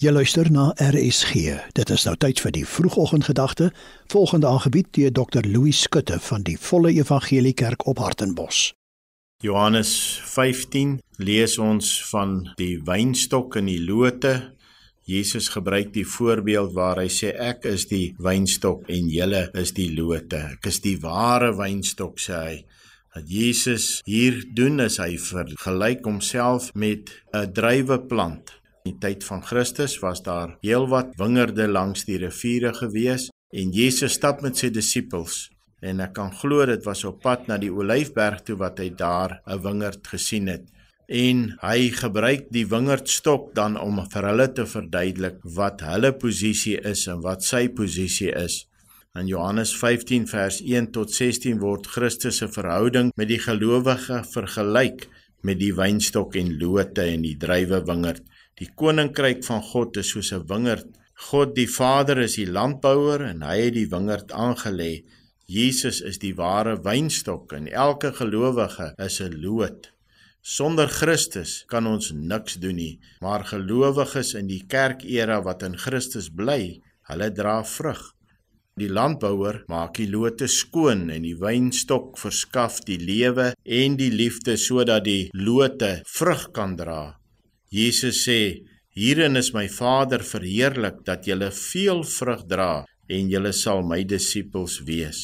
Jy luister na RSG. Dit is nou tyd vir die vroegoggendgedagte, volgende aangebied deur Dr. Louis Skutte van die Volle Evangelie Kerk op Hartenbos. Johannes 15 lees ons van die wynstok en die lote. Jesus gebruik die voorbeeld waar hy sê ek is die wynstok en julle is die lote. Ek is die ware wynstok sê hy. Wat Jesus hier doen is hy vergelyk homself met 'n druiweplant In die tyd van Christus was daar heelwat wingerde langs die riviere gewees en Jesus stap met sy disippels en ek kan glo dit was op pad na die Olyfberg toe wat hy daar 'n wingerd gesien het en hy gebruik die wingerdstok dan om vir hulle te verduidelik wat hulle posisie is en wat sy posisie is. In Johannes 15 vers 1 tot 16 word Christus se verhouding met die gelowige vergelyk met die wynstok en lote en die druiwewingerd. Die koninkryk van God is soos 'n wingerd. God die Vader is die landbouer en hy het die wingerd aangelê. Jesus is die ware wynstok en elke gelowige is 'n loot. Sonder Christus kan ons niks doen nie, maar gelowiges in die kerkera wat in Christus bly, hulle dra vrug. Die landbouer maak die lote skoon en die wynstok verskaf die lewe en die liefde sodat die lote vrug kan dra. Jesus sê: "Hierin is my Vader verheerlik dat julle veel vrug dra en julle sal my disippels wees."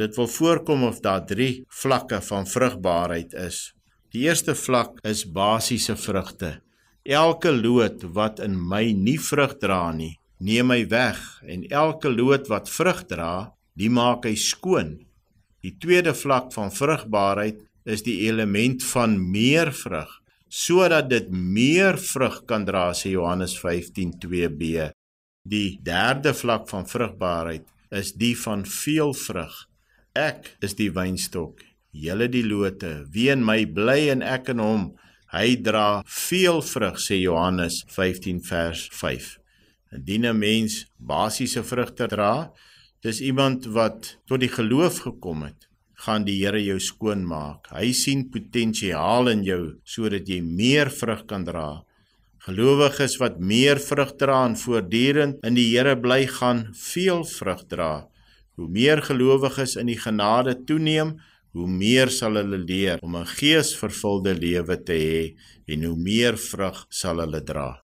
Dit wil voorkom of daar 3 vlakke van vrugbaarheid is. Die eerste vlak is basiese vrugte. Elke loot wat in my nie vrug dra nie, neem hy weg en elke loot wat vrug dra, die maak hy skoon. Die tweede vlak van vrugbaarheid is die element van meer vrug sodat dit meer vrug kan dra sê Johannes 15:2b. Die derde vlak van vrugbaarheid is die van veel vrug. Ek is die wynstok, julle die lote. Wie in my bly en ek in hom, hy dra veel vrug sê Johannes 15 vers 5. Indien 'n mens basiese vrugte dra, dis iemand wat tot die geloof gekom het gaan die Here jou skoon maak. Hy sien potensiaal in jou sodat jy meer vrug kan dra. Gelowiges wat meer vrug dra en voortdurend in die Here bly gaan veel vrug dra. Hoe meer gelowiges in die genade toeneem, hoe meer sal hulle leer om 'n geesvervulde lewe te hê en hoe meer vrug sal hulle dra.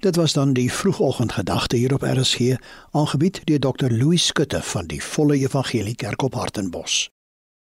Dit was dan die vroegoggendgedagte hier op RSG, aangebied deur Dr. Louis Skutte van die Volle Evangelie Kerk op Hartenbos.